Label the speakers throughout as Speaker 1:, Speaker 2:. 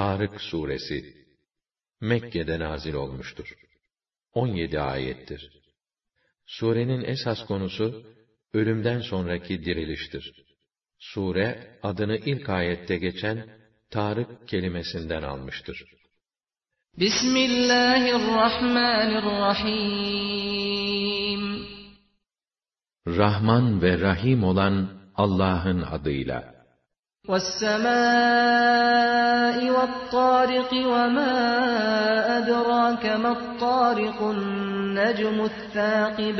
Speaker 1: Tarık suresi Mekke'de nazil olmuştur. 17 ayettir. Surenin esas konusu ölümden sonraki diriliştir. Sure adını ilk ayette geçen Tarık kelimesinden almıştır.
Speaker 2: Bismillahirrahmanirrahim
Speaker 1: Rahman ve Rahim olan Allah'ın adıyla.
Speaker 2: وَالسَّمَاءِ وَالطَّارِقِ وَمَا أَدْرَاكَ مَا الطَّارِقُ النَّجْمُ الثَّاقِبُ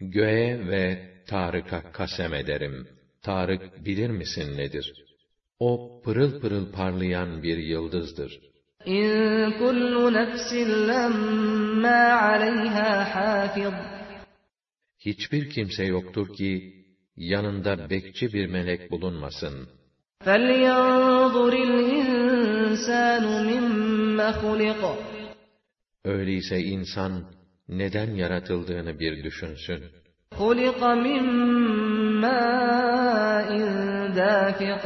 Speaker 1: Göğe ve Tarık'a kasem ederim. Tarık bilir misin nedir? O pırıl pırıl parlayan bir yıldızdır.
Speaker 2: İn kullu nefsin lemma aleyha hafiz.
Speaker 1: Hiçbir kimse yoktur ki yanında bekçi bir melek bulunmasın.
Speaker 2: فَلْيَنْظُرِ الْاِنْسَانُ مِمَّ خُلِقَ
Speaker 1: Öyleyse insan neden yaratıldığını bir düşünsün.
Speaker 2: خُلِقَ مِنْ مَاءٍ دَافِقٍ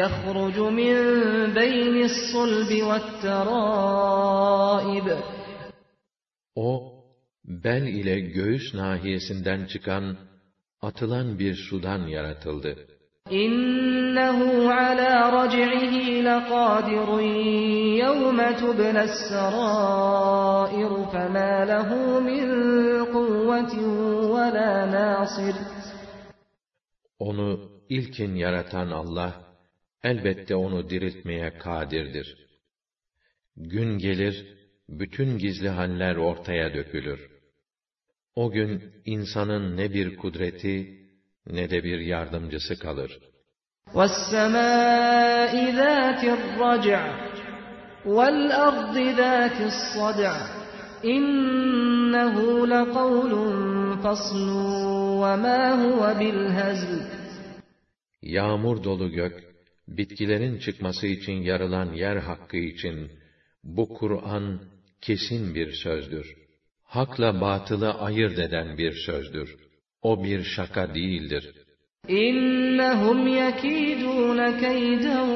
Speaker 2: يَخْرُجُ مِنْ بَيْنِ الصُّلْبِ وَالتَّرَائِبِ
Speaker 1: O, bel ile göğüs nahiyesinden çıkan atılan bir sudan yaratıldı.
Speaker 2: İnnehu ala rac'ihi laqadirun yevme tublas sarair fema lehu min kuvvetin ve la nasir.
Speaker 1: Onu ilkin yaratan Allah elbette onu diriltmeye kadirdir. Gün gelir bütün gizli haller ortaya dökülür. O gün insanın ne bir kudreti ne de bir yardımcısı kalır.
Speaker 2: وَالسَّمَاءِ ذَاتِ الرَّجْعِ وَالْأَرْضِ ذَاتِ الصَّدْعِ إِنَّهُ لَقَوْلٌ فَصْلٌ وَمَا هُوَ بِالْهَزْلِ
Speaker 1: Yağmur dolu gök, bitkilerin çıkması için yarılan yer hakkı için, bu Kur'an kesin bir sözdür hakla batılı ayırt eden bir sözdür. O bir şaka değildir.
Speaker 2: İnnehum yekidun keyden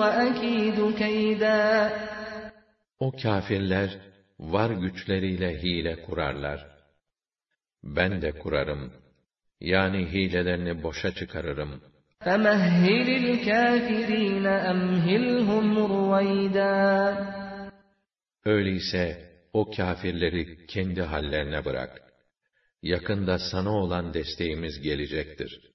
Speaker 2: ve ekidu keyda.
Speaker 1: O kâfirler var güçleriyle hile kurarlar. Ben de kurarım. Yani hilelerini boşa çıkarırım.
Speaker 2: فَمَهِّلِ الْكَافِرِينَ أَمْهِلْهُمْ رُوَيْدًا
Speaker 1: Öyleyse o kâfirleri kendi hallerine bırak. Yakında sana olan desteğimiz gelecektir.''